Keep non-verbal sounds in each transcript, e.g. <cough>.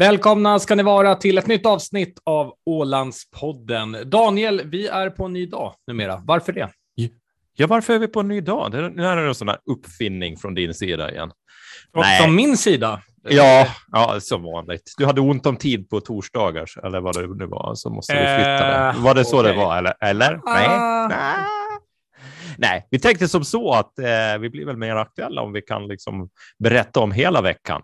Välkomna ska ni vara till ett nytt avsnitt av Ålandspodden. Daniel, vi är på en ny dag numera. Varför det? Ja, varför är vi på en ny dag? Det här är en sån här uppfinning från din sida igen. Från, från min sida? Ja, ja, som vanligt. Du hade ont om tid på torsdagar, eller vad det nu var, så måste vi flytta det. Eh, Var det så det var, eller? eller? Nej. Ah. Nej. Nej, vi tänkte som så att eh, vi blir väl mer aktuella om vi kan liksom berätta om hela veckan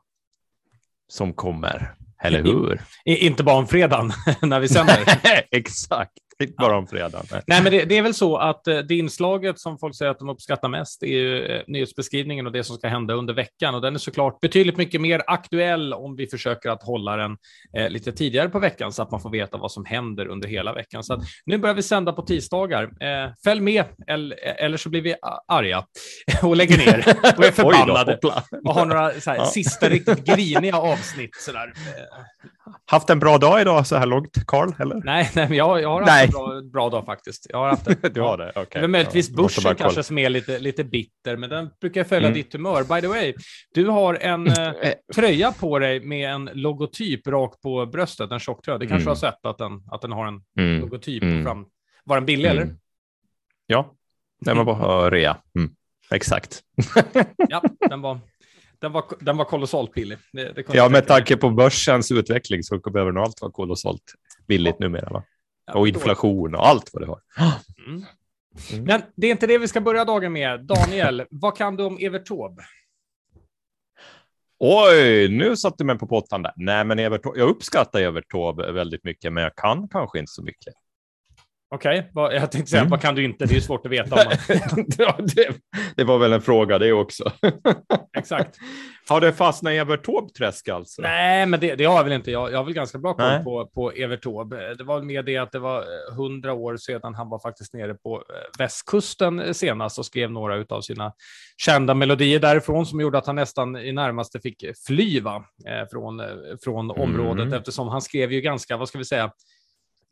som kommer, eller hur? I, inte bara om fredagen <laughs> när vi sänder. <laughs> Exakt, bara om fredagen. Nej. Nej, men det, det är väl så att eh, det inslaget som folk säger att de uppskattar mest är ju eh, nyhetsbeskrivningen och det som ska hända under veckan. Och den är såklart betydligt mycket mer aktuell om vi försöker att hålla den eh, lite tidigare på veckan så att man får veta vad som händer under hela veckan. Så att nu börjar vi sända på tisdagar. Eh, fälj med eller, eller så blir vi arga <laughs> och lägger ner och är <laughs> förbannade och har några här, Ja. sista riktigt griniga avsnitt. Så där. Eh, Haft en bra dag idag så här långt, Karl? Nej, nej, jag, jag har haft Nej. En bra, bra dag faktiskt. Jag har haft det. <laughs> Du har det? Okej. Det är möjligtvis Ja, börsen kolla. kanske som är lite, lite bitter, men den brukar följa Mm. ditt humör. By the way, du har en eh, Eh, tröja på dig med en logotyp rakt på bröstet, en tjocktröja. Du kanske Mm. har sett att den, att den har en Mm. logotyp Mm. fram. Var den billig eller? Mm. Ja, den var bara rea. Mm. Exakt. <laughs> Ja, den var, den var, den var kolossalt billig. Det, det Ja, med tanke på börsens utveckling så behöver nog allt vara kolossalt billigt numera. Va? Och inflation och allt vad det har. Mm. Mm. Men det är inte det vi ska börja dagen med. Daniel, <laughs> vad kan du om Evert Taube? Oj, nu satte du mig på pottan där. Nej, men Evert, jag uppskattar Evert Taube väldigt mycket, men jag kan kanske inte så mycket. Okej, vad- jag tänkte säga, Mm. vad kan du inte? Det är ju svårt att veta. Man... <laughs> ja, det, det var väl en fråga det också. <laughs> Exakt. Har det fastnat i Evert Taube-träsk alltså? Nej, men det, det har jag väl inte. Jag, jag har väl ganska bra koll på, på Evert Taube. Det var mer det att det var eh, hundra år sedan han var faktiskt nere på eh, västkusten eh, senast och skrev några av sina kända melodier därifrån som gjorde att han nästan i närmaste fick fly va? Från, från Mm. området eftersom han skrev ju ganska, vad ska vi säga,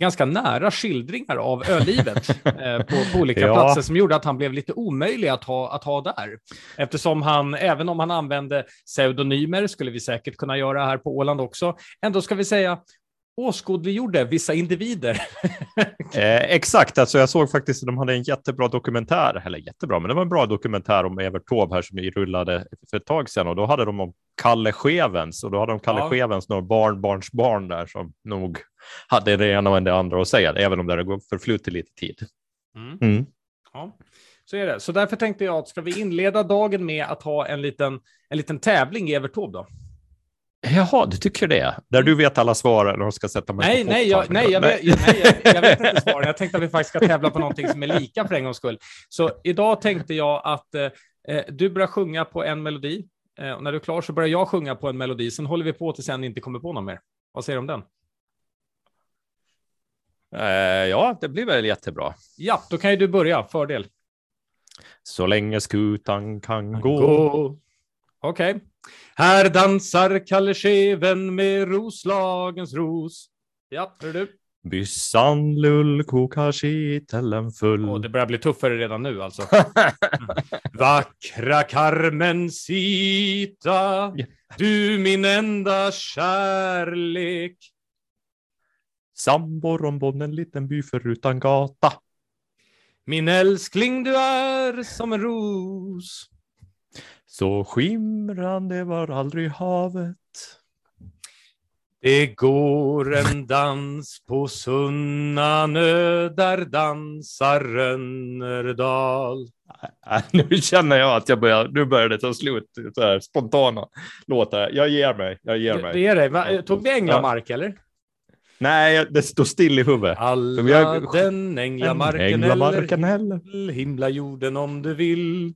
ganska nära skildringar av ölivet <laughs> eh, på, på olika Ja. platser som gjorde att han blev lite omöjlig att ha, att ha där. Eftersom han, även om han använde pseudonymer, skulle vi säkert kunna göra här på Åland också, ändå ska vi säga åskådliggjorde vissa individer. <laughs> Eh, exakt, alltså jag såg faktiskt att de hade en jättebra dokumentär, eller jättebra, men det var en bra dokumentär om Evert Taube här som rullade för ett tag sedan och då hade de om Kalle Skevens och då hade de Kalle Ja. Skevens några barnbarnsbarn där som nog hade det ena och det andra att säga, även om det hade gått förflutit lite tid. Mm. Mm. Ja, så är det. Så därför tänkte jag att ska vi inleda dagen med att ha en liten, en liten tävling i Evert Taube då? Jaha, du tycker det? Där du vet alla svar när de ska sätta mig Nej, på nej, jag, nej, jag, vet, nej jag, jag vet inte svaren. Jag tänkte att vi faktiskt ska tävla på någonting som är lika för en gångs skull. Så idag tänkte jag att eh, du börjar sjunga på en melodi. Eh, och när du är klar så börjar jag sjunga på en melodi. Sen håller vi på tills en inte kommer på någon mer. Vad säger du om den? Eh, ja, det blir väl jättebra. Ja, då kan ju du börja. Fördel. Så länge skutan kan gå. Gå. Okej. Här dansar Kalle Scheven med Roslagens ros. Ja, hör du. Byssan lull kokar kitteln full. Åh, det börjar bli tuffare redan nu alltså. <laughs> Vackra Carmencita, du min enda kärlek. Sambor om bonn, en liten by förutan gata. Min älskling, du är som en ros. Så skimrande var aldrig havet. Det går en dans på Sunnanö, där dansar Rönnerdal. Nu känner jag att jag börjar, nu börjar det ta slut, så här spontana låtar. Jag ger mig, jag ger mig. är det. Va? Tog vi Änglamark, eller? Nej, det står still i huvudet. Alla jag- den änglamarken, Änglamarken eller heller. himla jorden om du vill.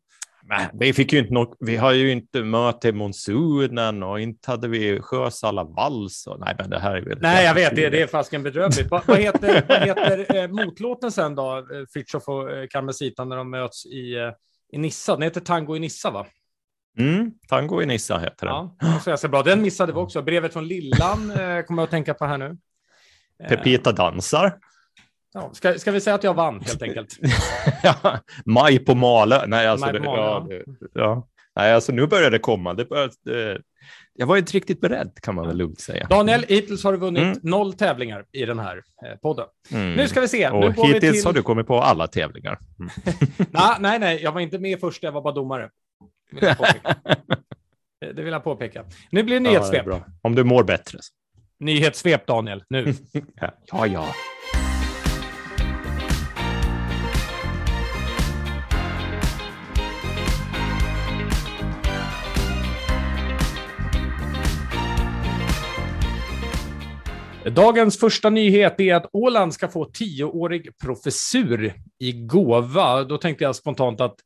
Nej, vi fick ju inte något, vi har ju inte möte monsunen och inte hade vi Sjösalla vals. Och, nej, men det här är väl... Nej, jag vet, det, det är fasken bedrövligt. vad, vad heter, vad heter eh, motlåten sen då, eh, Fritiof och eh, Carmencita, när de möts i, eh, i Nissa? Den heter Tango i Nissa, va? Mm, Tango i Nissa heter den. Ja, så jag ser bra. Den missade vi också. Brevet från Lillan eh, kommer jag att tänka på här nu. Eh, Pepita dansar. Ja, ska, ska vi säga att jag vann, helt enkelt? <laughs> ja, maj på Malö. Nej, alltså, Maj på det, Malö, ja, ja. det, ja. Nej, alltså nu börjar det komma. Det, börjar, det, jag var inte riktigt beredd kan man väl lugnt säga. Daniel, hittills har du vunnit mm. noll tävlingar i den här eh, podden. Mm. Nu ska vi se. Och nu hittills till... har du kommit på alla tävlingar. Mm. <laughs> nej, nej, jag var inte med först, jag var bara domare. Vill <laughs> det vill jag påpeka. Nu blir det nyhetssvep. Ja, Om du mår bättre. Nyhetssvep, Daniel, nu. ja, ja. Dagens första nyhet är att Åland ska få tioårig professur i gåva. Då tänkte jag spontant att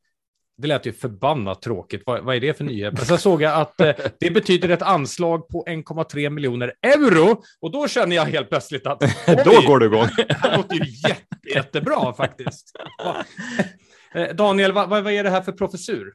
det lät ju förbannat tråkigt. Vad, vad är det för nyhet? Men sen såg jag att eh, det betyder ett anslag på 1,3 miljoner euro och då känner jag helt plötsligt att <laughs> då går det igång. <laughs> Det låter ju jätte, jättebra faktiskt. <laughs> Eh, Daniel, vad, vad är det här för professur?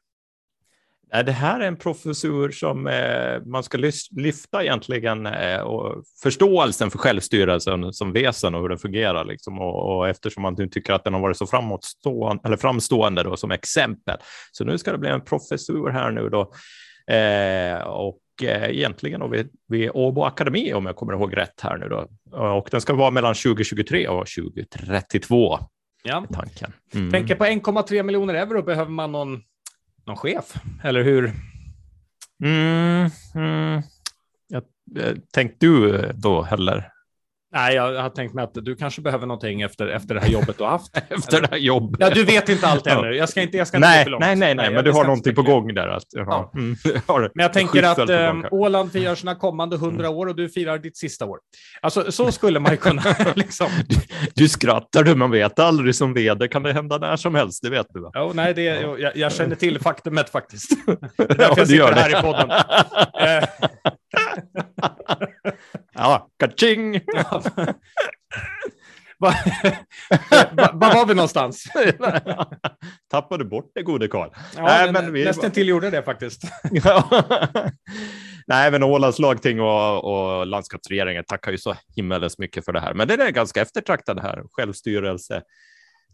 Det här är en professur som eh, man ska lyfta egentligen eh, och förståelsen för självstyrelsen som väsen och hur den fungerar. Liksom. Och, och eftersom man nu tycker att den har varit så framåtstående, eller framstående då, som exempel. Så nu ska det bli en professur här nu då. Eh, och eh, egentligen då vid, vid Åbo Akademi om jag kommer ihåg rätt här nu då. Och den ska vara mellan 2023 och 2032. Ja. Tanken. Mm. Tänker på 1,3 miljoner euro behöver man någon någon chef, eller hur? Mm, mm. Jag, eh, tänkte du då heller Nej, jag har tänkt mig att du kanske behöver någonting efter, efter det här jobbet du har haft. <laughs> efter det här jobbet. Ja, du vet inte allt ännu. Jag ska inte, jag ska nej, inte gå för långt. Nej, nej, nej, men du har någonting på gång där. Att, ja. Mm, <laughs> men jag tänker att äh, Åland firar sina kommande hundra år och du firar ditt sista år. Alltså, så skulle man ju kunna <laughs> liksom. Du, du skrattar du, man vet aldrig som vd kan det hända när som helst, det vet du va? Oh, nej, det, jag, jag känner till faktumet faktiskt. Det är därför ja, jag sitter här i podden. Ja, kaching! <laughs> Var var vi någonstans? Tappade bort det gode Karl. Ja, Nej, men vi... Nästan till gjorde det faktiskt. <laughs> Nej, men Ålands lagting och, och landskapsregeringen tackar ju så himmelens mycket för det här. Men det är ganska eftertraktad här, självstyrelse.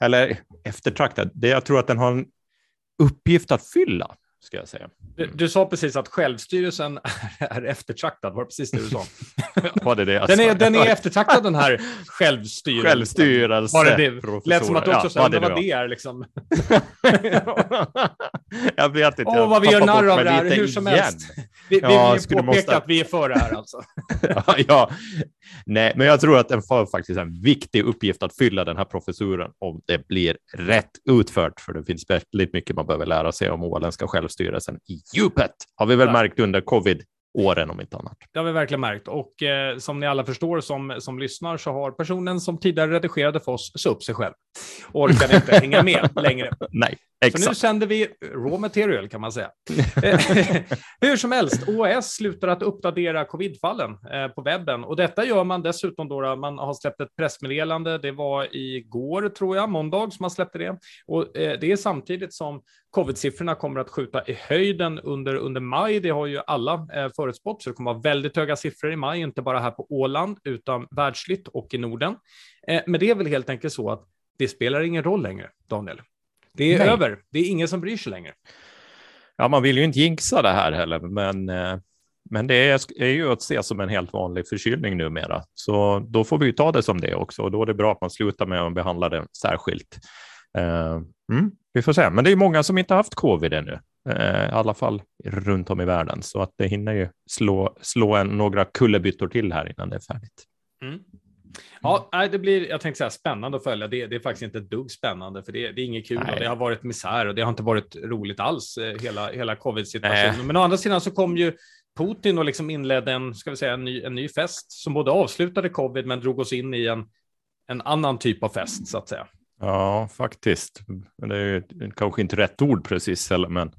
Eller eftertraktad, det jag tror att den har en uppgift att fylla ska jag säga. Du, du, sa precis att självstyrelsen <laughs> är eftertraktad, var det precis det du sa? var det det den, är, den är eftertraktad den här självstyrelsen. Självstyrelse. Var det det? Lät som att du också ja, sa, det vad det är liksom. <laughs> jag vet inte. Åh, oh, vad vi gör narr av det här, hur som igen. helst. Vi, ja, vi vill påpeka måste... att vi är för det här alltså. <laughs> ja, ja, nej, men jag tror att den får faktiskt en viktig uppgift att fylla den här professuren om det blir rätt utfört, för det finns väldigt mycket man behöver lära sig om åländska självstyrelsen i djupet. Har vi väl märkt under covid åren om inte annat. Det har vi verkligen märkt och eh, som ni alla förstår som, som lyssnar så har personen som tidigare redigerade för oss så upp sig själv och orkade inte <laughs> hänga med längre. Nej, exakt. Så nu sänder vi raw material kan man säga. <laughs> Hur som helst, OAS slutar att uppdatera covidfallen eh, på webben och detta gör man dessutom då, man har släppt ett pressmeddelande. Det var igår tror jag, måndag som man släppte det och eh, det är samtidigt som covid-siffrorna kommer att skjuta i höjden under, under maj. Det har ju alla eh, förutspått, så det kommer att vara väldigt höga siffror i maj, inte bara här på Åland, utan världsligt och i Norden. Eh, men det är väl helt enkelt så att det spelar ingen roll längre, Daniel. Det är Nej. över. Det är ingen som bryr sig längre. Ja, man vill ju inte jinxa det här heller, men, eh, men det är, är ju att se som en helt vanlig förkylning numera. Så då får vi ju ta det som det också och då är det bra att man slutar med att behandla det särskilt. Uh, mm, vi får se, men det är många som inte haft covid ännu, i alla fall runt om i världen, så att det hinner ju slå, slå en, några kullerbyttor till här innan det är färdigt. Mm. Ja, det blir, jag tänkte säga spännande att följa. Det, det är faktiskt inte ett dugg spännande, för det, det är inget kul Nej. och det har varit misär och det har inte varit roligt alls, eh, hela, hela covid-situationen. Men å andra sidan så kom ju Putin och liksom inledde en, ska vi säga, en ny, en ny fest som både avslutade covid men drog oss in i en, en annan typ av fest så att säga. Ja, faktiskt. Det är ju kanske inte rätt ord precis, men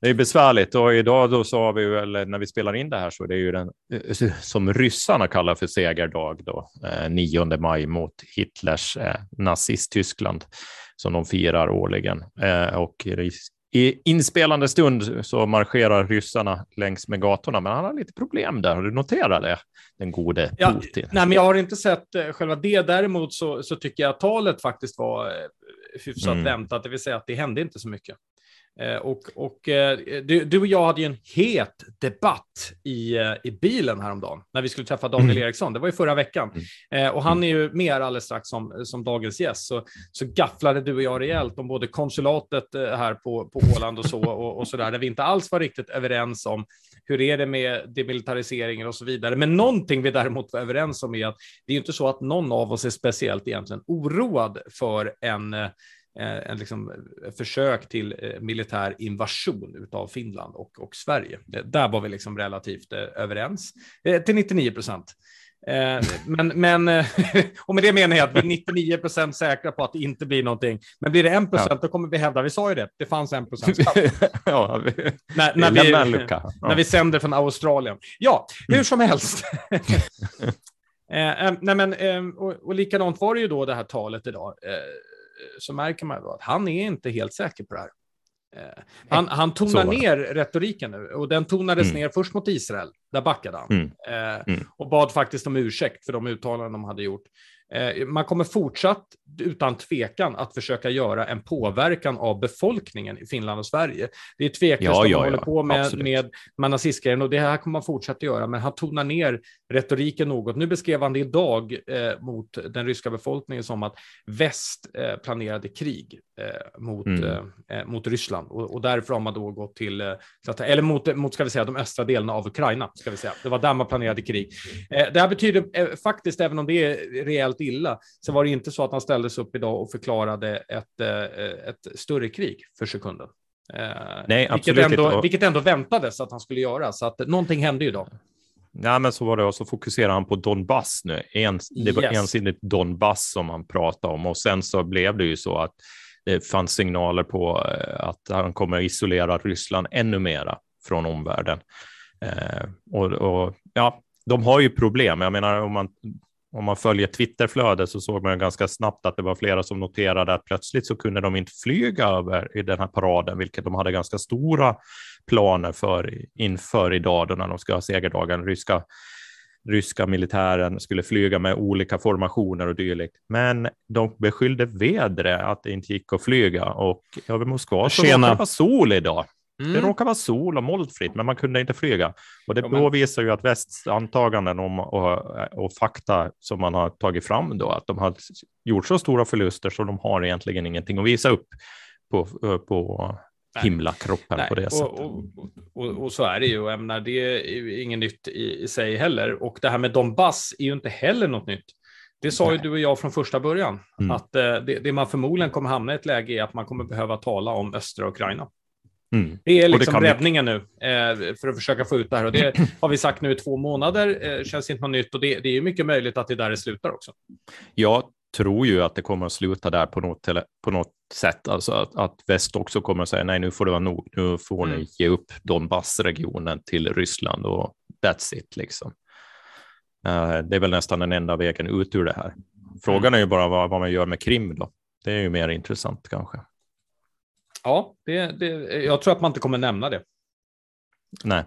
det är besvärligt och idag då så har vi eller när vi spelar in det här så är det ju den eh, som ryssarna kallar för segerdag då, eh, 9 maj mot Hitlers eh, som de firar årligen. Eh, och i inspelande stund så marscherar ryssarna längs med gatorna, men han har lite problem där. Har du noterat det? Den gode ja, Putin. Nej, men jag har inte sett själva det. Däremot så, så tycker jag att talet faktiskt var hyfsat mm. väntat, det vill säga att det hände inte så mycket. Eh, och, och eh, du, du, och jag hade ju en het debatt i, eh, i bilen häromdagen när vi skulle träffa Daniel mm. Eriksson. Det var ju förra veckan. Mm. och han är ju med alldeles strax som, som dagens gäst. Så, så gafflade du och jag rejält om både konsulatet här på, på Åland och så, och, och så där, där vi inte alls var riktigt överens om hur är det med demilitariseringen och så vidare. Men någonting vi däremot var överens om är att det är inte så att någon av oss är speciellt egentligen oroad för en en liksom eh, försök till eh, militär invasion av Finland och, och Sverige. Där var vi liksom relativt överens till 99 procent. Men, men <laughs> och med det menar jag att vi är 99 procent säkra på att det inte blir någonting. Men blir det 1 procent, ja. då kommer vi hävda, vi sa ju det, det fanns 1 procent. <laughs> ja, vi, när, när, vi, ja. när vi sänder från Australien. Ja, hur mm. som helst. <laughs> eh, nej men, eh, och, och likadant var det ju då det här talet idag. Eh, så märker man att han är inte helt säker på det här. Eh, han, han tonar ner retoriken nu och den tonades mm. ner först mot Israel. Där backade han mm. Eh, mm. och bad faktiskt om ursäkt för de uttalanden de hade gjort. Eh, man kommer fortsatt utan tvekan att försöka göra en påverkan av befolkningen i Finland och Sverige. Det är tveklöst ja, man ja, håller ja, på med, med, med nazistgrejen och det här kommer man fortsätta göra, men han tonar ner retoriken något. Nu beskrev han det idag eh, mot den ryska befolkningen som att väst eh, planerade krig eh, mot, mm. Eh, eh, mot Ryssland och, och därför har man då gått till, eller mot, mot ska vi säga, de östra delarna av Ukraina. Ska vi säga. Det var där man planerade krig. det här betyder faktiskt, även om det är rejält illa, så var det inte så att han ställdes upp idag och förklarade ett, eh, ett större krig för sekunden. Eh, Nej, vilket ändå, vilket ändå väntades att han skulle göra, så att någonting hände ju då. Ja, men så var det och så fokuserar han på Donbass nu. En, det var yes. ensidigt Donbass som han pratade om och sen så blev det ju så att det fanns signaler på eh, att han kommer isolera Ryssland ännu mera från omvärlden. Eh, och, och, ja, de har ju problem. Jag menar, om man om man följer Twitterflödet så såg man ganska snabbt att det var flera som noterade att plötsligt så kunde de inte flyga över i den här paraden, vilket de hade ganska stora planer för inför idag då när de ska ha segerdagen. Ryska, ryska militären skulle flyga med olika formationer och dylikt. Men de beskyllde vädret att det inte gick att flyga och över Moskva så råkade det vara sol idag. Mm. Det råkar vara sol och molnfritt, men man kunde inte flyga. Och det ja, men... visar ju att västs antaganden om, och, och, fakta som man har tagit fram då, att de har gjort så stora förluster så de har egentligen ingenting att visa upp på, på himlakroppen Nej. på det sättet. Och, och, och, så är det ju, och ämnar, det är inget nytt i, i, sig heller. Och det här med Donbass är ju inte heller något nytt. Det sa Nej. ju du och jag från första början, mm. att eh, det, det, man förmodligen kommer hamna i ett läge är att man kommer behöva tala om östra Ukraina. Mm. Det är liksom det räddningen vi... nu eh, för att försöka få ut det här. Och det har vi sagt nu i två månader. Eh, känns inte något nytt och det, det är mycket möjligt att det är där det slutar också. Jag tror ju att det kommer att sluta där på något, på något sätt, alltså att, att väst också kommer att säga nej, nu får det vara nog. Nu får mm. ni ge upp Donbassregionen till Ryssland och that's it liksom. Uh, det är väl nästan den enda vägen ut ur det här. Frågan mm. är ju bara vad, vad man gör med Krim då. Det är ju mer intressant kanske. Ja, det, det, jag tror att man inte kommer nämna det. Nej.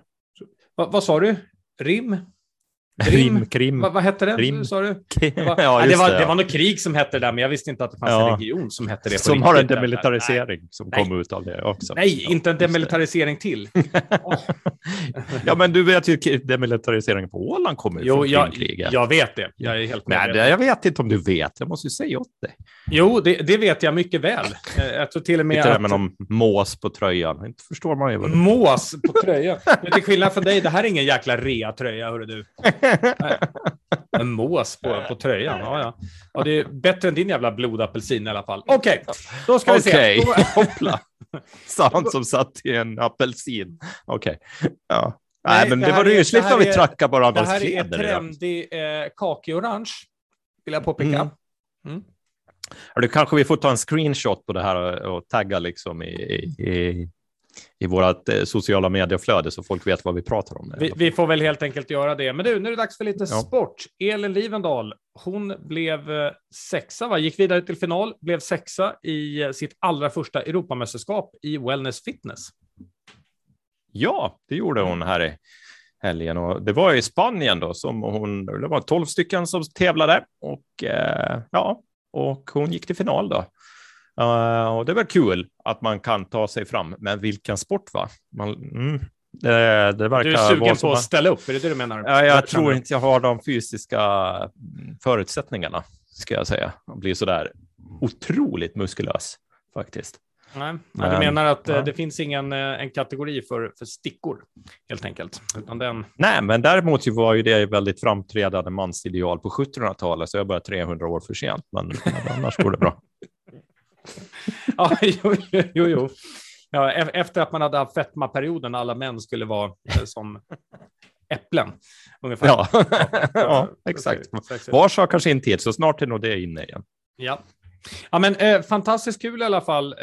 Va, vad sa du? Rim? Rim, Krim. Vad, vad hette det? Rim. Sa du? Det <laughs> var, ja, det, var, det, var något krig som hette det där, men jag visste inte att det fanns ja. en region som hette det. Som har en demilitarisering Nej. som kom ut av det också. Nej, ja, inte en demilitarisering till. <laughs> ja, men du vet ju demilitariseringen på Åland kommer jo, från jag, kriget. Jag vet det. Jag är helt med. Nej, jag vet inte om du vet. Jag måste ju säga åt dig. Jo, det, det vet jag mycket väl. Eh, jag tror till och med inte att... det med mås på tröjan. Inte förstår man ju vad det Mås på tröjan? till skillnad från dig, det här är ingen jäkla rea-tröja, hörru du. <laughs> En mås på, på tröjan. Ja, ja. ja, det är bättre än din jävla blodapelsin i alla fall. Okej, okay, då ska vi se. <laughs> Hoppla. Sa han som satt i en apelsin. Okej. Okay. Ja. Nej, Nej, men det, det var rysligt vad vi trackade bara Det här är trendig eh, kakiorange, vill jag påpeka. Mm. Mm. Kanske vi får ta en screenshot på det här och tagga liksom i, i, i vårt eh, sociala medieflöde så folk vet vad vi pratar om. Vi, vi, får väl helt enkelt göra det. Men du, nu är det dags för lite ja. sport. Elin Livendal, hon blev eh, sexa, va? gick vidare till final, blev sexa i eh, sitt allra första Europamästerskap i wellness fitness. Ja, det gjorde hon här i helgen och det var i Spanien då som hon, det var tolv stycken som tävlade och ja, och hon gick till final då Uh, och det är väl kul att man kan ta sig fram, men vilken sport va? Man, mm, det, det verkar du är sugen på att ställa upp, är det det du menar? Ja, jag tror inte jag har de fysiska förutsättningarna, ska jag säga. Att bli sådär otroligt muskulös faktiskt. Nej, men, du menar att eh, ja. det finns ingen en kategori för, för stickor helt enkelt? Utan den... Nej, men däremot var ju det väldigt framträdande mansideal på 1700-talet, så jag började 300 år för sent, men <laughs> annars går det bra. <laughs> ja, jo, jo, jo. Ja, efter att man hade haft fetmaperioden, alla män skulle vara eh, som äpplen. Ungefär. Ja, <laughs> ja <laughs> exakt. Var sak har sin tid, så snart är nog det inne igen. Ja, Ja, men, eh, fantastiskt kul i alla fall eh,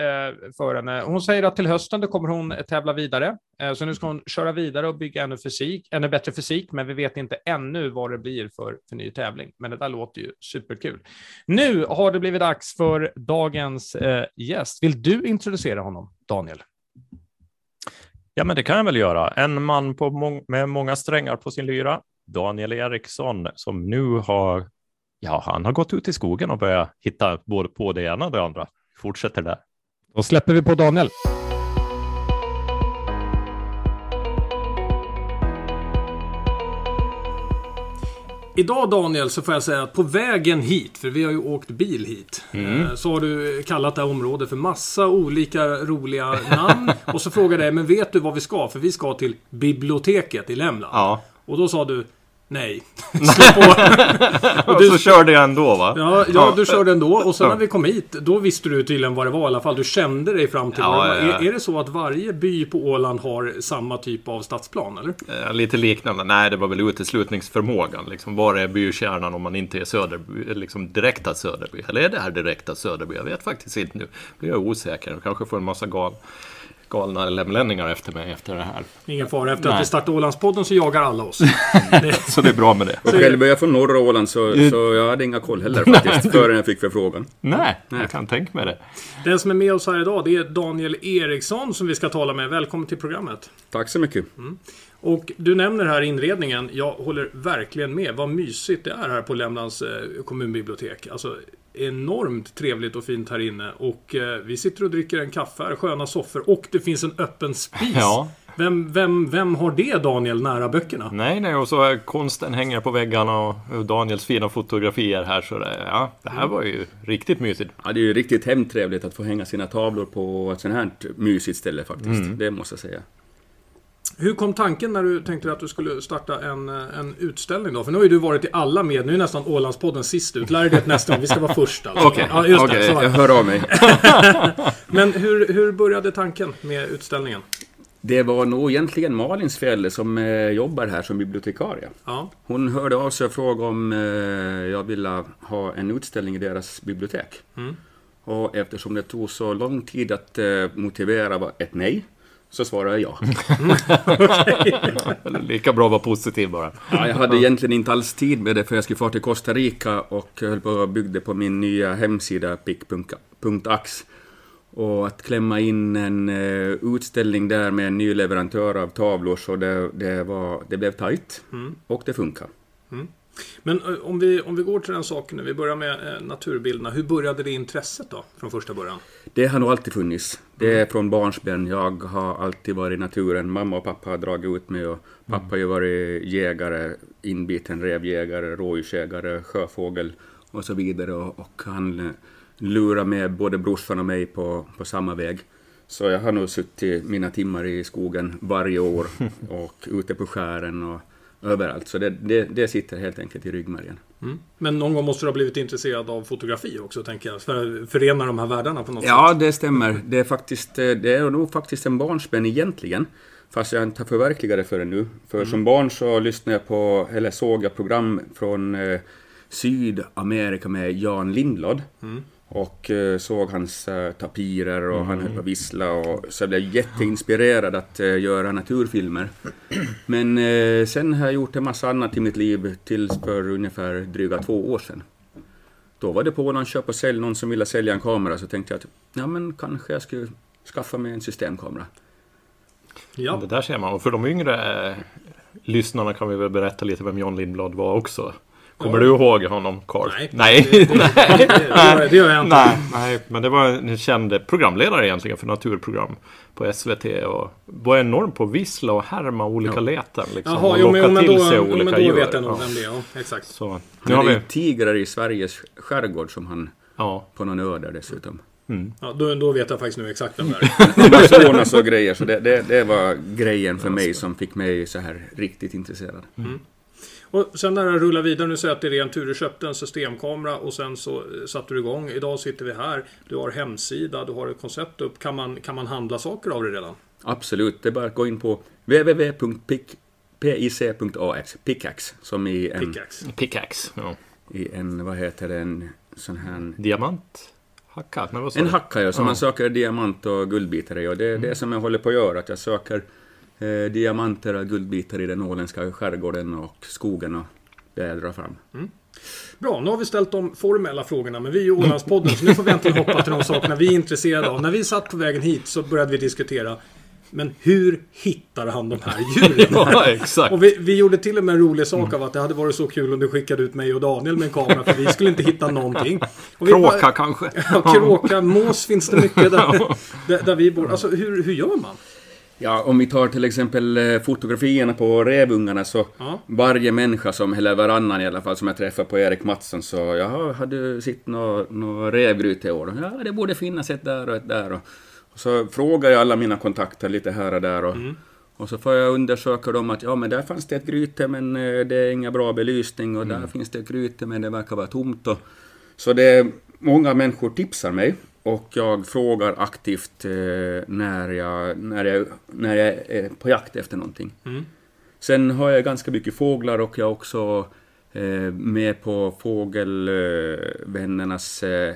för henne. Hon säger att till hösten då kommer hon eh, tävla vidare. Eh, så nu ska hon köra vidare och bygga ännu, fysik, ännu bättre fysik, men vi vet inte ännu vad det blir för, för ny tävling. Men det där låter ju superkul. Nu har det blivit dags för dagens eh, gäst. Vill du introducera honom, Daniel? Ja, men det kan jag väl göra. En man på må med många strängar på sin lyra, Daniel Eriksson, som nu har Ja, han har gått ut i skogen och börjat hitta både på det ena och det andra. Fortsätter där. Då släpper vi på Daniel. Idag Daniel så får jag säga att på vägen hit, för vi har ju åkt bil hit, mm. Eh, så har du kallat det här området för massa olika roliga namn. och så frågade jag, men vet du vad vi ska? För vi ska till biblioteket i Lämland. Ja. Och då sa du, Nej. <laughs> och du, så körde jag ändå va? Ja, ja, du körde ändå. Och sen när vi kom hit, då visste du tydligen vad det var i alla fall. Du kände dig fram till ja, vad det var. Ja, ja. Är, är, det så att varje by på Åland har samma typ av stadsplan, eller? Ja, lite liknande. Nej, det var väl uteslutningsförmågan. Liksom, var är bykärnan om man inte är Söderby, liksom direkta Söderby? Eller är det här direkta Söderby? Jag vet faktiskt inte nu. blir jag osäker. Jag kanske får en massa gal galna lämlänningar efter mig efter det här. Ingen fara. Efter Nej. att vi startade Ålandspodden så jagar alla oss. <laughs> så det är bra med det. Och själv är jag från norra Åland så, så jag hade inga koll heller faktiskt. <laughs> förrän jag fick förfrågan. Nej, Nej, jag kan tänka mig det. Den som är med oss här idag det är Daniel Eriksson som vi ska tala med. Välkommen till programmet. Tack så mycket. Mm. Och du nämner här inredningen, jag håller verkligen med. Vad mysigt det är här på Lämlands eh, kommunbibliotek. Alltså, enormt trevligt och fint här inne. Och eh, vi sitter och dricker en kaffe här, sköna soffor och det finns en öppen spis. Ja. Vem, vem, vem har det Daniel nära böckerna? Nej, nej, och så konsten hänger på väggarna och Daniels fina fotografier här. Så det, ja, det här mm. var ju riktigt mysigt. Ja, det är ju riktigt hemtrevligt att få hänga sina tavlor på ett sånt här mysigt ställe faktiskt. Mm. Det måste jag säga. Hur kom tanken när du tänkte att du skulle starta en, en utställning då? För nu har ju du varit i alla med. Nu är nästan Ålandspodden sist ut. Lär dig det nästa gång. Vi ska vara först alltså. Okej, okay. ja, okay. jag hör av mig. <laughs> Men hur, hur började tanken med utställningen? Det var nog egentligen Malins Fjälle som eh, jobbar här som bibliotekarie. Ja. Hon hörde av sig och frågade om eh, jag ville ha en utställning i deras bibliotek. Mm. Och eftersom det tog så lång tid att eh, motivera ett nej, så svarade jag ja. <laughs> Lika bra att vara positiv bara. Ja, jag hade egentligen inte alls tid med det för jag skulle fara till Costa Rica och höll på och byggde på min nya hemsida pick.ax. Och att klämma in en uh, utställning där med en ny leverantör av tavlor så det, det, var, det blev tajt mm. och det funkar. Mm. Men eh, om vi, om vi går till den saken, vi börjar med eh, naturbilderna. Hur började det intresset då, från första början? Det har nog alltid funnits. Det är från barnsben. Jag har alltid varit i naturen. Mamma och pappa har dragit ut mig och pappa har ju varit jägare, inbiten revjägare, rådjursjägare, sjöfågel och så vidare. Och, och han eh, lurar med både brorsan och mig på, på samma väg. Så jag har nog suttit mina timmar i skogen varje år <laughs> och ute på skären och överallt. Så det, det, det, sitter helt enkelt i ryggmärgen. Mm. Men någon gång måste du ha blivit intresserad av fotografi också, tänker jag. För att förena de här världarna på något ja, sätt. Ja, det stämmer. Det är, faktiskt, eh, det är nog faktiskt en barnsben egentligen. Fast jag inte har förverkligat det förrän nu. För mm. som barn så lyssnade jag på, eller såg jag program från eh, Sydamerika med Jan Lindblad. Mm och eh, såg hans eh, tapirer och mm. han höll på att vissla och så jag blev jätteinspirerad att eh, göra naturfilmer. Men sen har jag gjort en massa annat i mitt liv tills för ungefär dryga två år sedan. Då var det på Åland köp och sälj, någon som ville sälja en kamera så tänkte jag att ja men kanske jag skulle skaffa mig en systemkamera. Ja. Det där ser man. Och för de yngre lyssnarna kan vi väl berätta lite vem John Lindblad var också. Kommer du ihåg honom, Carl? Nej. Nej. Det, <laughs> det, det, det, det gör jag inte. Nej, nej, men det var en känd programledare egentligen för naturprogram på SVT och var enorm på att vissla och härma olika läten. Liksom, Jaha, och jo, locka men till då, sig jo, men olika då djur. vet jag nog ja. vem det är. Ja, exakt. Så, nu har har vi... tigrar i Sveriges skärgård som han Ja, på någon ö där dessutom. Ja, då, då vet jag faktiskt nu exakt vem det är. <laughs> Amazonas och grejer, så det, det, det var grejen för mig som fick mig så här riktigt intresserad. Och sen när det rullar vidare, nu säger jag att det är ren tur. Du köpte en systemkamera och sen så eh, satte du igång. Idag sitter vi här. Du har hemsida, du har ett koncept upp. Kan man, kan man handla saker av det redan? Absolut, det är bara att gå in på www.pic.ax, pickaxe, som i en, Pickaxe. pickaxe. Ja. i en, vad heter det, en sån här... Diamant? Hacka? Nej, vad sa En hacka ja, som Ja. man söker diamant och guldbitar i. Och det är det som jag håller på att göra, att jag söker eh, diamanter och guldbitar i den åländska skärgården och skogen och det jag drar fram. Bra, nu har vi ställt de formella frågorna, men vi är ju Ålandspodden, så nu får vi äntligen hoppa till de sakerna vi är intresserade av. När vi satt på vägen hit så började vi diskutera, men hur hittar han de här djuren? <laughs> Ja, exakt. Och vi, vi gjorde till och med en rolig sak av att det hade varit så kul om du skickade ut mig och Daniel med en kamera, för vi skulle inte hitta någonting. Och vi Kråka bara- kanske? Ja, kråka, mås finns det mycket där, <laughs> där, där vi bor. Alltså hur, hur gör man? Ja, om vi tar till exempel eh, fotografierna på rävungarna så Ja. varje människa som, eller varannan i alla fall, som jag träffar på Erik Mattsson så jaha, har du sett något nå rävgryt i år? Ja, det borde finnas ett där och ett där. Och, och så frågar jag alla mina kontakter lite här och där och, och så får jag undersöka dem att ja, men där fanns det ett gryte men eh, det är inga bra belysning och där finns det ett gryte men det verkar vara tomt. Och, så det många människor tipsar mig och jag frågar aktivt eh, när, jag, när, jag, när jag är på jakt efter någonting. Mm. Sen har jag ganska mycket fåglar och jag är också eh, med på Fågelvännernas eh,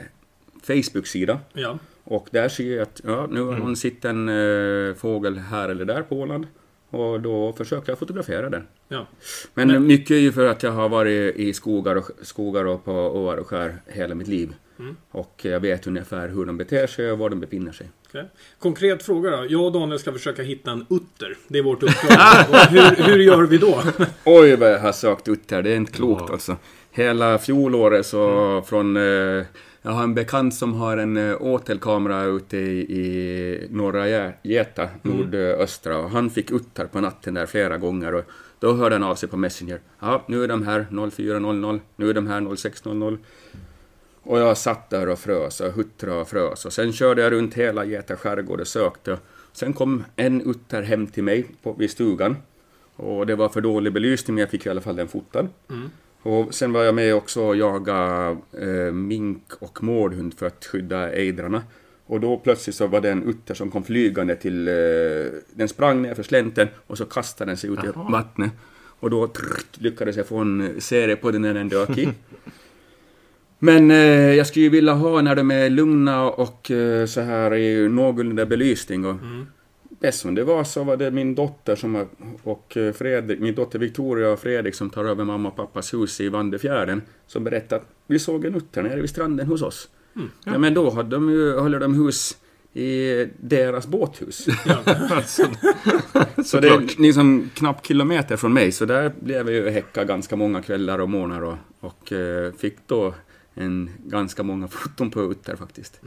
Facebook-sida. Ja. Och där ser jag att ja, nu har någon sett en eh, fågel här eller där på Åland. Och då försöker jag fotografera den. ja. Men, Men- mycket är ju för att jag har varit i skogar och, skogar och på åar och skär hela mitt liv. Mm. Och jag vet ungefär hur de beter sig och var de befinner sig. Okej. Konkret fråga då. Jag och Daniel ska försöka hitta en utter. Det är vårt uppdrag. <laughs> Hur, hur gör vi då? <laughs> Oj vad jag har sökt utter, det är inte klokt Ja. alltså. Hela fjolåret så från... Eh, jag har en bekant som har en eh, åtelkamera ute i, i norra Gä- Gäta, nordöstra, och han fick utter på natten där flera gånger. Och då hörde han av sig på Messenger. Ja, nu är de här 0400, nu är de här 0600. Och jag satt där och frös och huttrade och frös. Och sen körde jag runt hela Gäta skärgård och sökte. Sen kom en utter hem till mig på, vid stugan. Och det var för dålig belysning, men jag fick i alla fall den fotad. Mm. Och sen var jag med också och jagade eh, mink och mårdhund för att skydda ejdrarna. Och då plötsligt så var det en utter som kom flygande till... Eh, den sprang ner för slänten och så kastade den sig ut i Jaha. vattnet. Och då trrrt, lyckades jag få en serie på den när den dök i. <laughs> Men eh, jag skulle ju vilja ha när de är lugna och eh, så här i någorlunda belysning. Och Mm. bäst som det var så var det min dotter som har, och eh, Fredrik, min dotter Victoria och Fredrik som tar över mamma och pappas hus i Vandefjärden som berättade att vi såg en utter nere vid stranden hos oss. Mm. Ja. men då hade de ju, håller de hus i deras båthus. <laughs> Ja. <laughs> så det är liksom knappt kilometer från mig, så där blev jag ju häcka ganska många kvällar och månader och, och eh, fick då en ganska många <laughs> foton på utter faktiskt.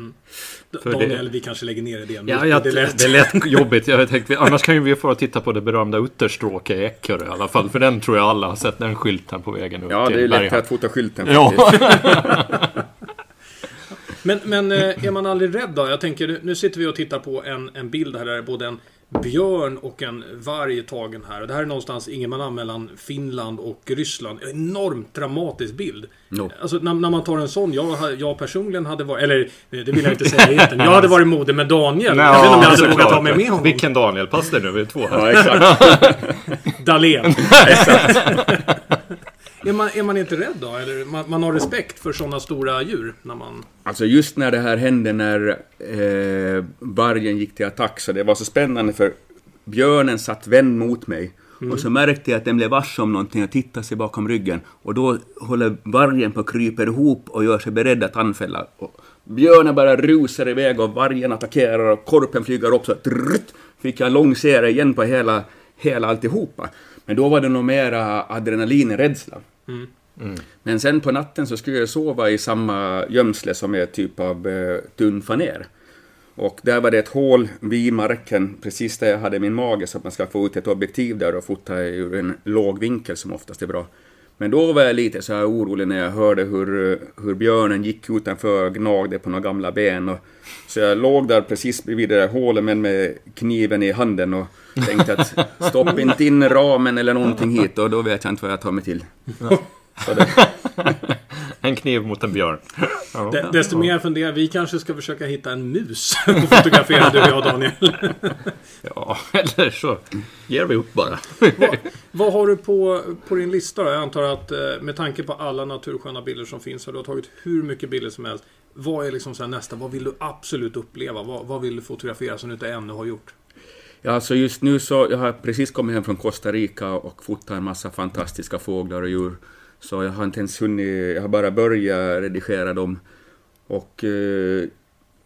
För Daniel, det- vi kanske lägger ner idén. Ja, Det ja, är det, lätt. det är lätt jobbigt. Jag tänkte, annars kan ju vi få titta på det berömda Utterstråke i Eckerö i alla fall. För den tror jag alla har sett, den skylten på vägen upp Ja, till det är lätt Berghamn. att fota skylten Ja. <laughs> Men, men eh, är man aldrig rädd då? Jag tänker, nu- sitter vi och tittar på en, en bild här där både en björn och en varg tagen här. Och det här är någonstans Ingermanland mellan Finland och Ryssland. Enormt dramatisk bild. Jo. Alltså när, när man tar en sån, jag, jag personligen hade varit, eller det vill jag inte säga egentligen. Jag hade varit modig med Daniel. jag vet inte om jag hade vågat ta mig med honom. Vilken Daniel? Pass det nu, vi är två här. Ja, exakt. <laughs> Dahlén. <laughs> <laughs> är, man, är man inte rädd då? Eller man, man har respekt för sådana stora djur? När man... Alltså just när det här hände när eh, vargen gick till attack så det var så spännande för björnen satt vänd mot mig. Och så märkte jag att den blev varse om någonting och tittade sig bakom ryggen. Och då håller vargen på att kryper ihop och gör sig beredd att anfälla. Och björnen bara rusar iväg och vargen attackerar och korpen flyger upp så trrrt, fick jag en lång serie igen på hela, hela alltihopa. Men då var det nog mera adrenalinrädsla. Men sen på natten så skulle jag sova i samma gömsle som är typ av eh, tunn faner. Och där var det ett hål vid marken, precis där jag hade min mage, så att man ska få ut ett objektiv där och fota ur en låg vinkel som oftast är bra. Men då var jag lite så här orolig när jag hörde hur, hur björnen gick utanför och gnagde på några gamla ben. Och, så jag låg där precis bredvid det där hålet men med kniven i handen och tänkte att stopp inte in ramen eller någonting hit och då vet jag inte vad jag tar mig till. <laughs> En kniv mot en björn. Ja. De- Desto mer funderar vi kanske ska försöka hitta en mus <laughs> och fotografera du och jag Daniel. <laughs> ja, eller så ger vi upp bara. vad, vad har du på, på din lista då? Jag antar att eh, med tanke på alla natursköna bilder som finns och du har tagit hur mycket bilder som helst. Vad är liksom så här nästa? Vad vill du absolut uppleva? Vad, vad vill du fotografera som du inte ännu har gjort? Ja, alltså just nu så, jag har precis kommit hem från Costa Rica och fotat en massa fantastiska fåglar och djur. Så jag har inte ens hunnit, jag har bara börjat redigera dem. Och eh,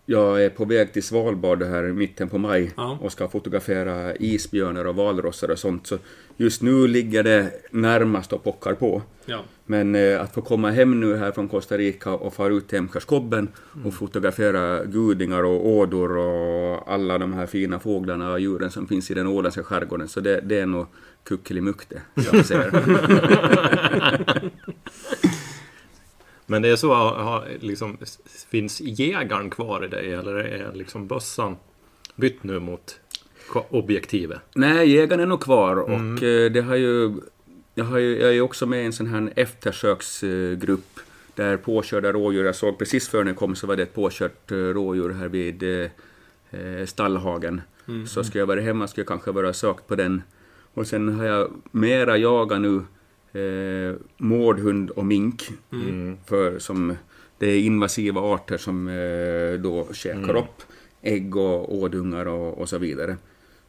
jag är på väg till Svalbard här i mitten på maj Ja. och ska fotografera isbjörnar och valrossar och sånt. Så just nu ligger det närmast och pockar på. Ja. Men eh, att få komma hem nu här från Costa Rica och fara ut till Emskärskobben och fotografera gudingar och ådor och alla de här fina fåglarna och djuren som finns i den åländska skärgården. Så det, det är nog kuckelimuck det, jag ser. <laughs> Men det är så, har, liksom, finns jägaren kvar i dig eller är liksom bössan bytt nu mot objektivet? Nej, jägaren är nog kvar och eh, det har ju, jag, har ju, jag är också med i en sån här eftersöksgrupp där påkörda rådjur, jag såg precis före jag kom så var det ett påkört eh, rådjur här vid eh, eh, stallhagen. Så ska jag vara hemma ska jag kanske vara sökt på den. Och sen har jag mera jagat nu eh, mårdhund och mink. För som, det är invasiva arter som eh, då käkar upp ägg och ådungar och, och så vidare.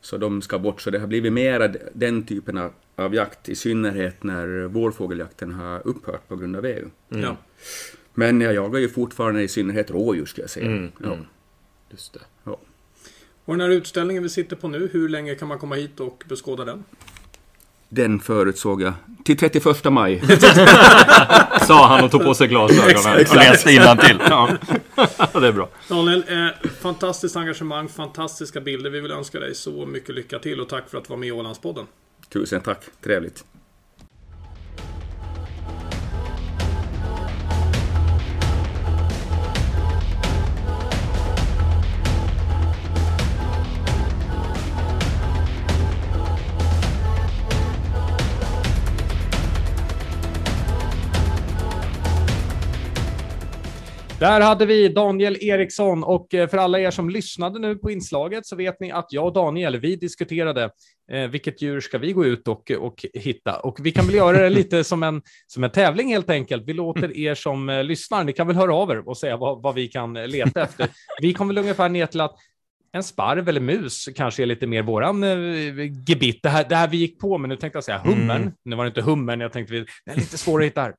Så de ska bort. Så det har blivit mera den typen av, av jakt, i synnerhet när vårfågeljakten har upphört på grund av EU. Ja. Men jag jagar ju fortfarande i synnerhet rådjur, ska jag säga. Mm, Ja. mm. Just det. Ja. Och den här utställningen vi sitter på nu, hur länge kan man komma hit och beskåda den? Den förutsåg jag. Till 31 maj. <laughs> Sa han och tog på sig glasögonen och läste innantill. Ja. det är bra. Daniel, eh, fantastiskt engagemang, fantastiska bilder. Vi vill önska dig så mycket lycka till och tack för att du var med i Ålandspodden. Tusen tack. Trevligt. Där hade vi Daniel Eriksson och eh, för alla er som lyssnade nu på inslaget så vet ni att jag och Daniel, vi diskuterade eh, vilket djur ska vi gå ut och, och hitta och vi kan väl göra det lite som en, som en tävling helt enkelt. Vi låter er som eh, lyssnar, ni kan väl höra av er och säga vad, vad vi kan eh, leta efter. Vi kommer väl ungefär ner till att en sparv eller mus kanske är lite mer våran eh, gebit. Det här, det här vi gick på, men nu tänkte jag säga hummern. Mm. Nu var det inte hummern, jag tänkte vi, det är lite svårare att hitta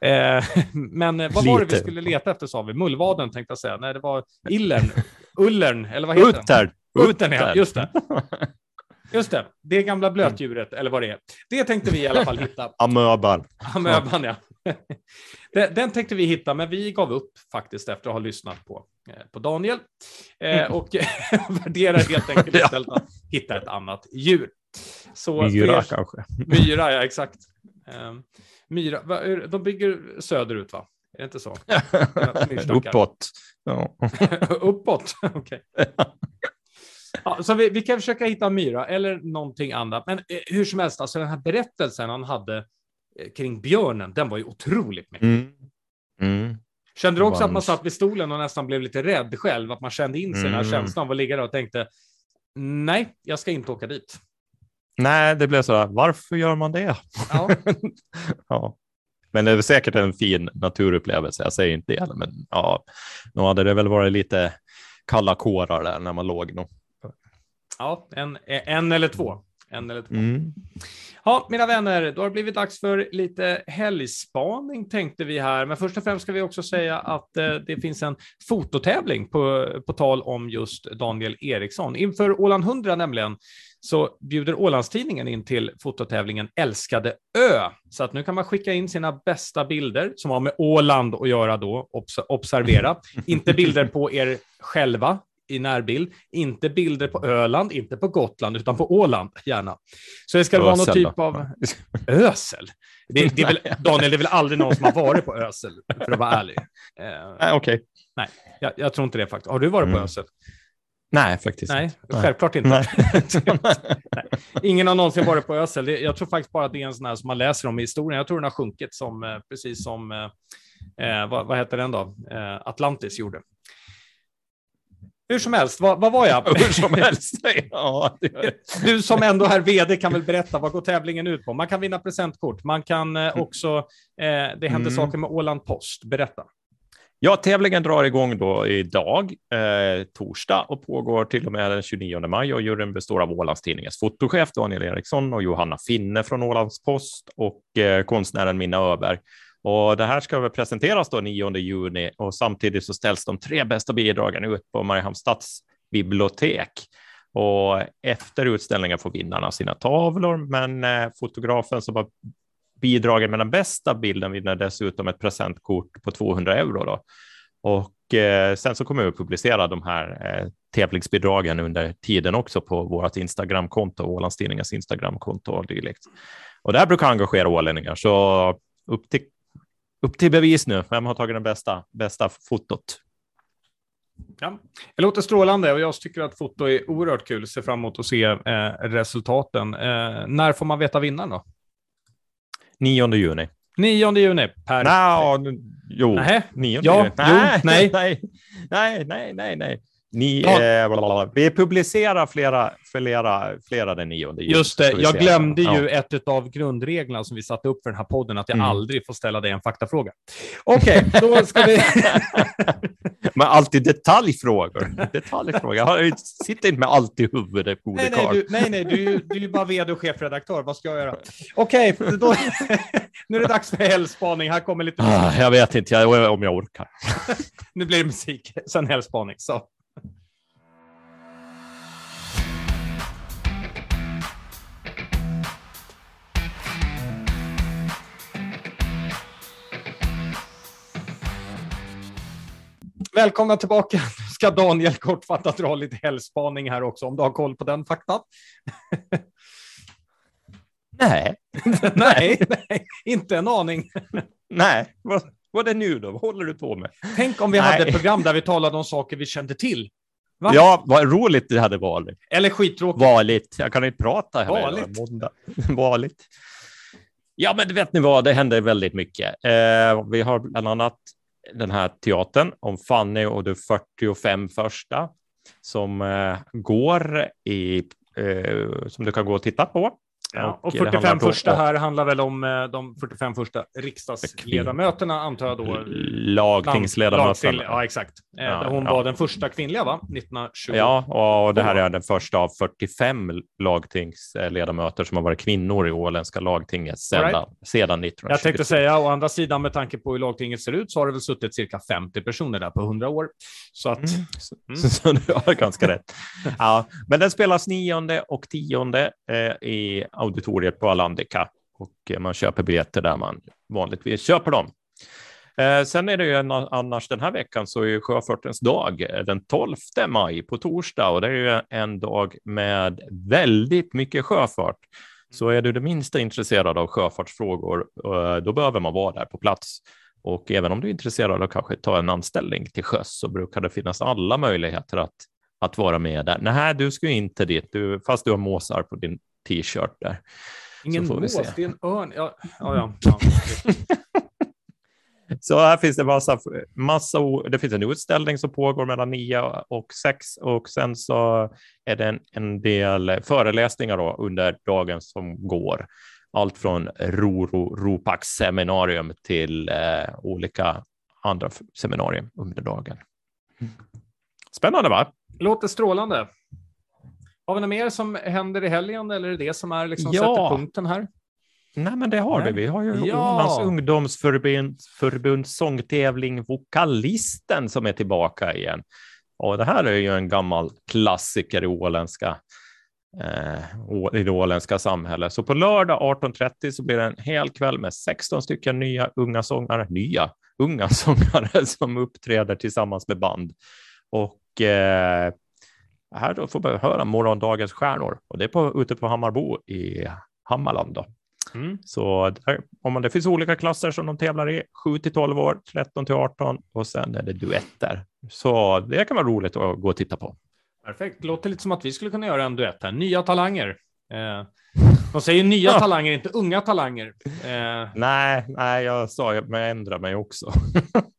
här. Eh, <laughs> men eh, vad var det vi Lite. skulle leta efter sa vi? Mullvaden tänkte jag säga. Nej, det var illern. Ullern, eller vad heter den? Uttern! Uttern, ja. Just det. <laughs> Just det. Det gamla blötdjuret, eller vad det är. Det tänkte vi i alla fall hitta. <laughs> Amöban. Amöban, ja. Den, den tänkte vi hitta, men vi gav upp faktiskt efter att ha lyssnat på, på Daniel. Eh, och <laughs> värderar helt enkelt <laughs> istället att hitta ett annat djur. Så Myra för er- kanske. <laughs> Myra, ja exakt. Um, myra, de bygger söderut va? Är det inte så? Uppåt. Ja. Uppåt, okej. Ja, så vi, vi kan försöka hitta myra eller någonting annat. Men eh, hur som helst, alltså den här berättelsen han hade eh, kring björnen, den var ju otroligt mäktig. Mm. Mm. Kände du också att man satt vid stolen och nästan blev lite rädd själv? Att man kände in sig i den här Mm. känslan av att ligga där och tänkte nej, jag ska inte åka dit. Nej, det blev så här. Varför gör man det? Ja, <laughs> ja. Men det är säkert en fin naturupplevelse. Jag säger inte det, men ja, nu hade det väl varit lite kalla kårar där när man låg nog. ja en, en eller två. En eller två. Mm. Ja, mina vänner, då har det blivit dags för lite helgspaning tänkte vi här. Men först och främst ska vi också säga att eh, det finns en fototävling på, på tal om just Daniel Eriksson. Inför Åland 100 nämligen så bjuder Ålandstidningen in till fototävlingen Älskade Ö. Så att nu kan man skicka in sina bästa bilder som har med Åland att göra då, obs observera. <laughs> Inte bilder på er själva, i närbild. Inte bilder på Öland, inte på Gotland, utan på Åland, gärna. Så det ska ösel, vara någon typ då. av... <laughs> Ösel? Det, det väl, <laughs> Daniel, det är väl aldrig någon som har varit på Ösel, för att vara ärlig. Eh, Okej. Okay. Nej, jag, jag, tror inte det faktiskt. Har du varit mm. på Ösel? Nej, faktiskt Nej, självklart inte. Nej. <laughs> Nej. Ingen har någonsin varit på Ösel. Jag tror faktiskt bara att det är en sån här som man läser om i historien. Jag tror den har sjunkit som, eh, precis som, eh, eh, vad, vad heter den då, eh, Atlantis gjorde. Hur som helst, vad, vad var jag? <laughs> Hur som helst. ja, <laughs> du som ändå är vd kan väl berätta, vad går tävlingen ut på? Man kan vinna presentkort, man kan eh, också, eh, det händer mm. saker med Åland Post. Berätta. Ja, tävlingen drar igång då idag, eh, torsdag, och pågår till och med den 29 maj. Och juryn består av Ålandstidningens fotochef Daniel Eriksson och Johanna Finne från Ålands Post och eh, konstnären Minna Öberg. Och det här ska väl presenteras då 9 juni och samtidigt så ställs de tre bästa bidragen ut på Mariehamns stadsbibliotek. Och efter utställningen får vinnarna sina tavlor, men eh, fotografen som har bidragit med den bästa bilden vinner dessutom ett presentkort på 200 euro. Då. Och eh, sen så kommer vi att publicera de här eh, tävlingsbidragen under tiden också på vårt Instagramkonto, Ålandstidningens Instagramkonto och dylikt. Och det här brukar engagera ålänningar, så upp till upp till bevis nu. Vem har tagit det bästa, bästa fotot? Ja, det låter strålande och jag tycker att foto är oerhört kul. Ser fram emot att se eh, resultaten. Eh, när får man veta vinnaren då? 9 juni. 9 juni. Per... No, jo, Nähä. 9 ja, juni. <laughs> Nej, nej. nej, nej, nej, nej. Ni, ja. eh, vi publicerar flera, flera, flera den nionde Just det, jag glömde ja. ju ett av grundreglerna som vi satte upp för den här podden, att jag mm. aldrig får ställa dig en faktafråga. Okej, okay, då ska vi... <laughs> Men alltid detaljfrågor. detaljfrågor. Jag sitter inte med allt i huvudet, gode nej, nej, du, nej, nej, du, du är ju bara vd och chefredaktör. Vad ska jag göra? Okej, okay, då, <laughs> nu är det dags för helgspaning. Här kommer lite. Ah, jag vet inte om jag orkar. <laughs> nu blir det musik, sen helgspaning. Så. Välkomna tillbaka. Nu ska Daniel kortfattat dra lite helgspaning här också, om du har koll på den faktan. nej. <laughs> nej, nej, inte en aning. nej, vad, vad är det nu då? Vad håller du på med? Tänk om vi nej. hade ett program där vi talade om saker vi kände till. Va? Ja, vad roligt det hade varit. Eller skittråkigt. Vanligt. Jag kan inte prata här Vanligt. <laughs> Vanligt. Ja, men vet ni vad? Det händer väldigt mycket. Eh, vi har bland annat den här teatern om Fanny och de 45 första som eh, går i, eh, som du kan gå och titta på. Ja, och 45 första här handlar väl om eh, de 45 första riksdagsledamöterna, antar jag då. Lagtingsledamöterna. Ja, exakt. Eh, ja, hon ja. var den första kvinnliga, va? 1920. Ja, och det här är den första av 45 lagtingsledamöter som har varit kvinnor i åländska lagtinget sedan, right. sedan 1920. Jag tänkte säga, å andra sidan, med tanke på hur lagtinget ser ut, så har det väl suttit cirka 50 personer där på 100 år. Så att... Mm. Mm. Så, du har ganska rätt. <laughs> Ja, men den spelas nionde och tionde eh, i auditoriet på Alandica och eh, man köper biljetter där man vanligtvis köper dem. Eh, sen är det ju en, annars den här veckan så är sjöfartens dag eh, den 12 maj på torsdag och det är ju en dag med väldigt mycket sjöfart. Så är du det minsta intresserad av sjöfartsfrågor, eh, då behöver man vara där på plats. Och även om du är intresserad av att kanske ta en anställning till sjöss så brukar det finnas alla möjligheter att, att vara med där. Nej, du ska inte dit, du, fast du har måsar på din t-shirt där. Ingen mås, det är en örn. Ja, ja, ja. <laughs> <laughs> Så här finns det massa, massa, det finns en utställning som pågår mellan 9 och 6 och sen så är det en, en del föreläsningar då under dagen som går. Allt från Roro Ropax seminarium till eh, olika andra seminarium under dagen. Spännande va? Låter strålande. Har vi något mer som händer i helgen eller är det det som är liksom ja. sätter punkten här? Nej, men det har Nej. vi. Vi har ju Ja. Ålands ungdomsförbunds förbunds sångtävling Vokalisten som är tillbaka igen. Och det här är ju en gammal klassiker i åländska eh, i det åländska samhället. Så på lördag 18.30 så blir det en hel kväll med 16 stycken nya unga sångare, nya unga <laughs> sångare som uppträder tillsammans med band. Och eh, här då får man höra morgondagens stjärnor och det är på, ute på Hammarbo i Hammarland. Då. Mm. Så där, om man, det finns olika klasser som de tävlar i, 7 till 12 år, 13 till 18 och sen är det duetter. Så det kan vara roligt att gå och titta på. Perfekt. Låter lite som att vi skulle kunna göra en duett här. Nya talanger. Eh, de säger nya Ja. talanger, inte unga talanger. <laughs> Eh, Nej, nej, jag sa men jag ändrar mig också. <laughs>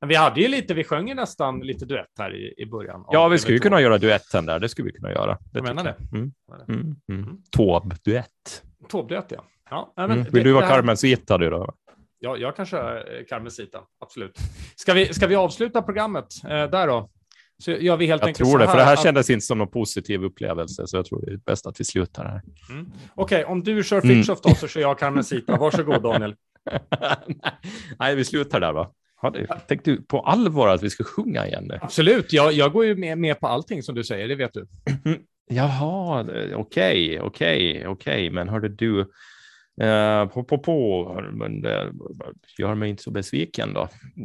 men vi hade ju lite, vi sjöng ju nästan lite duett här i, i början. Ja, vi skulle ju TV2. kunna göra duetten där. Det skulle vi kunna göra. Jag menar tycker jag. Mm. Mm. Mm. Mm. Tåb-duett. Tåbduett, ja. ja men Mm. det- Vill du vara det här- Carmen Zita du då? Ja, jag kan köra eh, Carmencita, absolut. Ska vi, ska vi avsluta programmet eh, där då? Så gör vi helt Jag tror det, för det här att- kändes inte som någon positiv upplevelse, så jag tror det är bäst att vi slutar här. Mm. Okej, om du kör Mm. Fritiof då så kör jag Carmencita. Varsågod Daniel. <laughs> Nej, vi slutar där va? Ja, det, tänkte du på allvar att vi ska sjunga igen nu? Absolut, jag, jag går ju med, med på allting som du säger, det vet du. <clears throat> Jaha, okej, okej, okej, men hörde du, eh, på, på, på, men det gör mig inte så besviken då.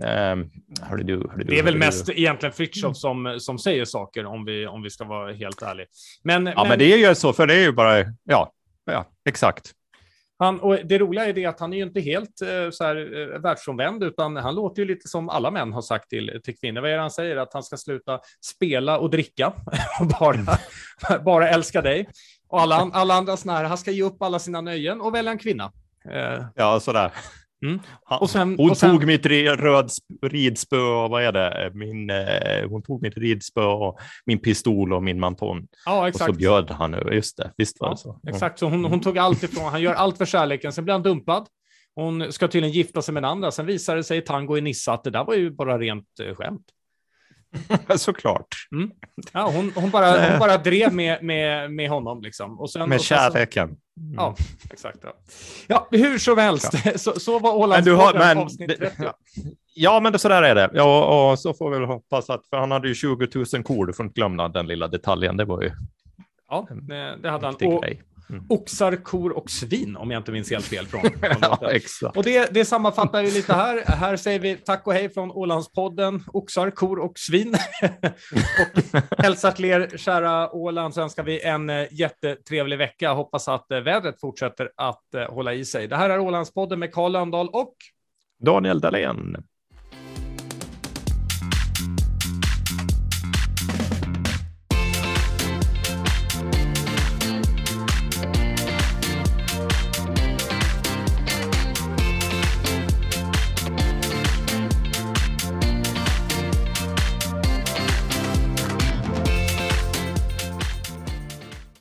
Eh, hörde du, hörde du, Det är väl mest du. egentligen Fritiof som, som säger saker om vi, om vi ska vara helt ärliga. Men, Ja, men det är ju så, för det är ju bara, ja, ja, exakt. Han, och det roliga är det att han är ju inte helt eh, så här, eh, utan han låter ju lite som alla män har sagt till, till kvinnor. Vad är det han säger? Att han ska sluta spela och dricka <laughs> och bara, <laughs> bara älska dig. Och alla, alla andra sådana här, han ska ge upp alla sina nöjen och välja en kvinna. Eh, Ja, sådär. Mm. Och sen, hon och sen, tog mitt röd sp- ridspö och vad är det? Min, eh, hon tog mitt ridspö och min pistol och min manton. Ja, Och exakt. så bjöd han nu. Just det, visst var Ja, det så. Exakt, så hon, hon tog allt ifrån, han gör allt för kärleken, sen blir han dumpad. Hon ska tydligen gifta sig med en andra, sen visar det sig i Tango i Nissa att det där var ju bara rent eh, skämt. <laughs> Ja, Såklart. Ja, hon, hon, bara, hon <laughs> bara drev med, med, med honom liksom. Och sen, Med kärleken. Mm. Ja, exakt. Ja. ja, hur som helst, <laughs> så, så var Men Ålands du har, men, avsnitt 30. ja, men det, så där är det. Ja, och så får vi väl hoppas att, för han hade ju 20 000 kor, du får inte glömma den lilla detaljen. Det var ju Ja, det, det hade han. Och grej. Mm. oxar, kor och svin, om jag inte minns helt fel. Från, <laughs> från Ja, exakt. Och det, det sammanfattar ju lite här. Här säger vi tack och hej från Ålandspodden, oxar, kor och svin. <laughs> och hälsar till er, kära Åland, så önskar vi en eh, jättetrevlig vecka. Hoppas att eh, vädret fortsätter att eh, hålla i sig. Det här är Ålandspodden med Karl Lönndahl och Daniel Dahlén.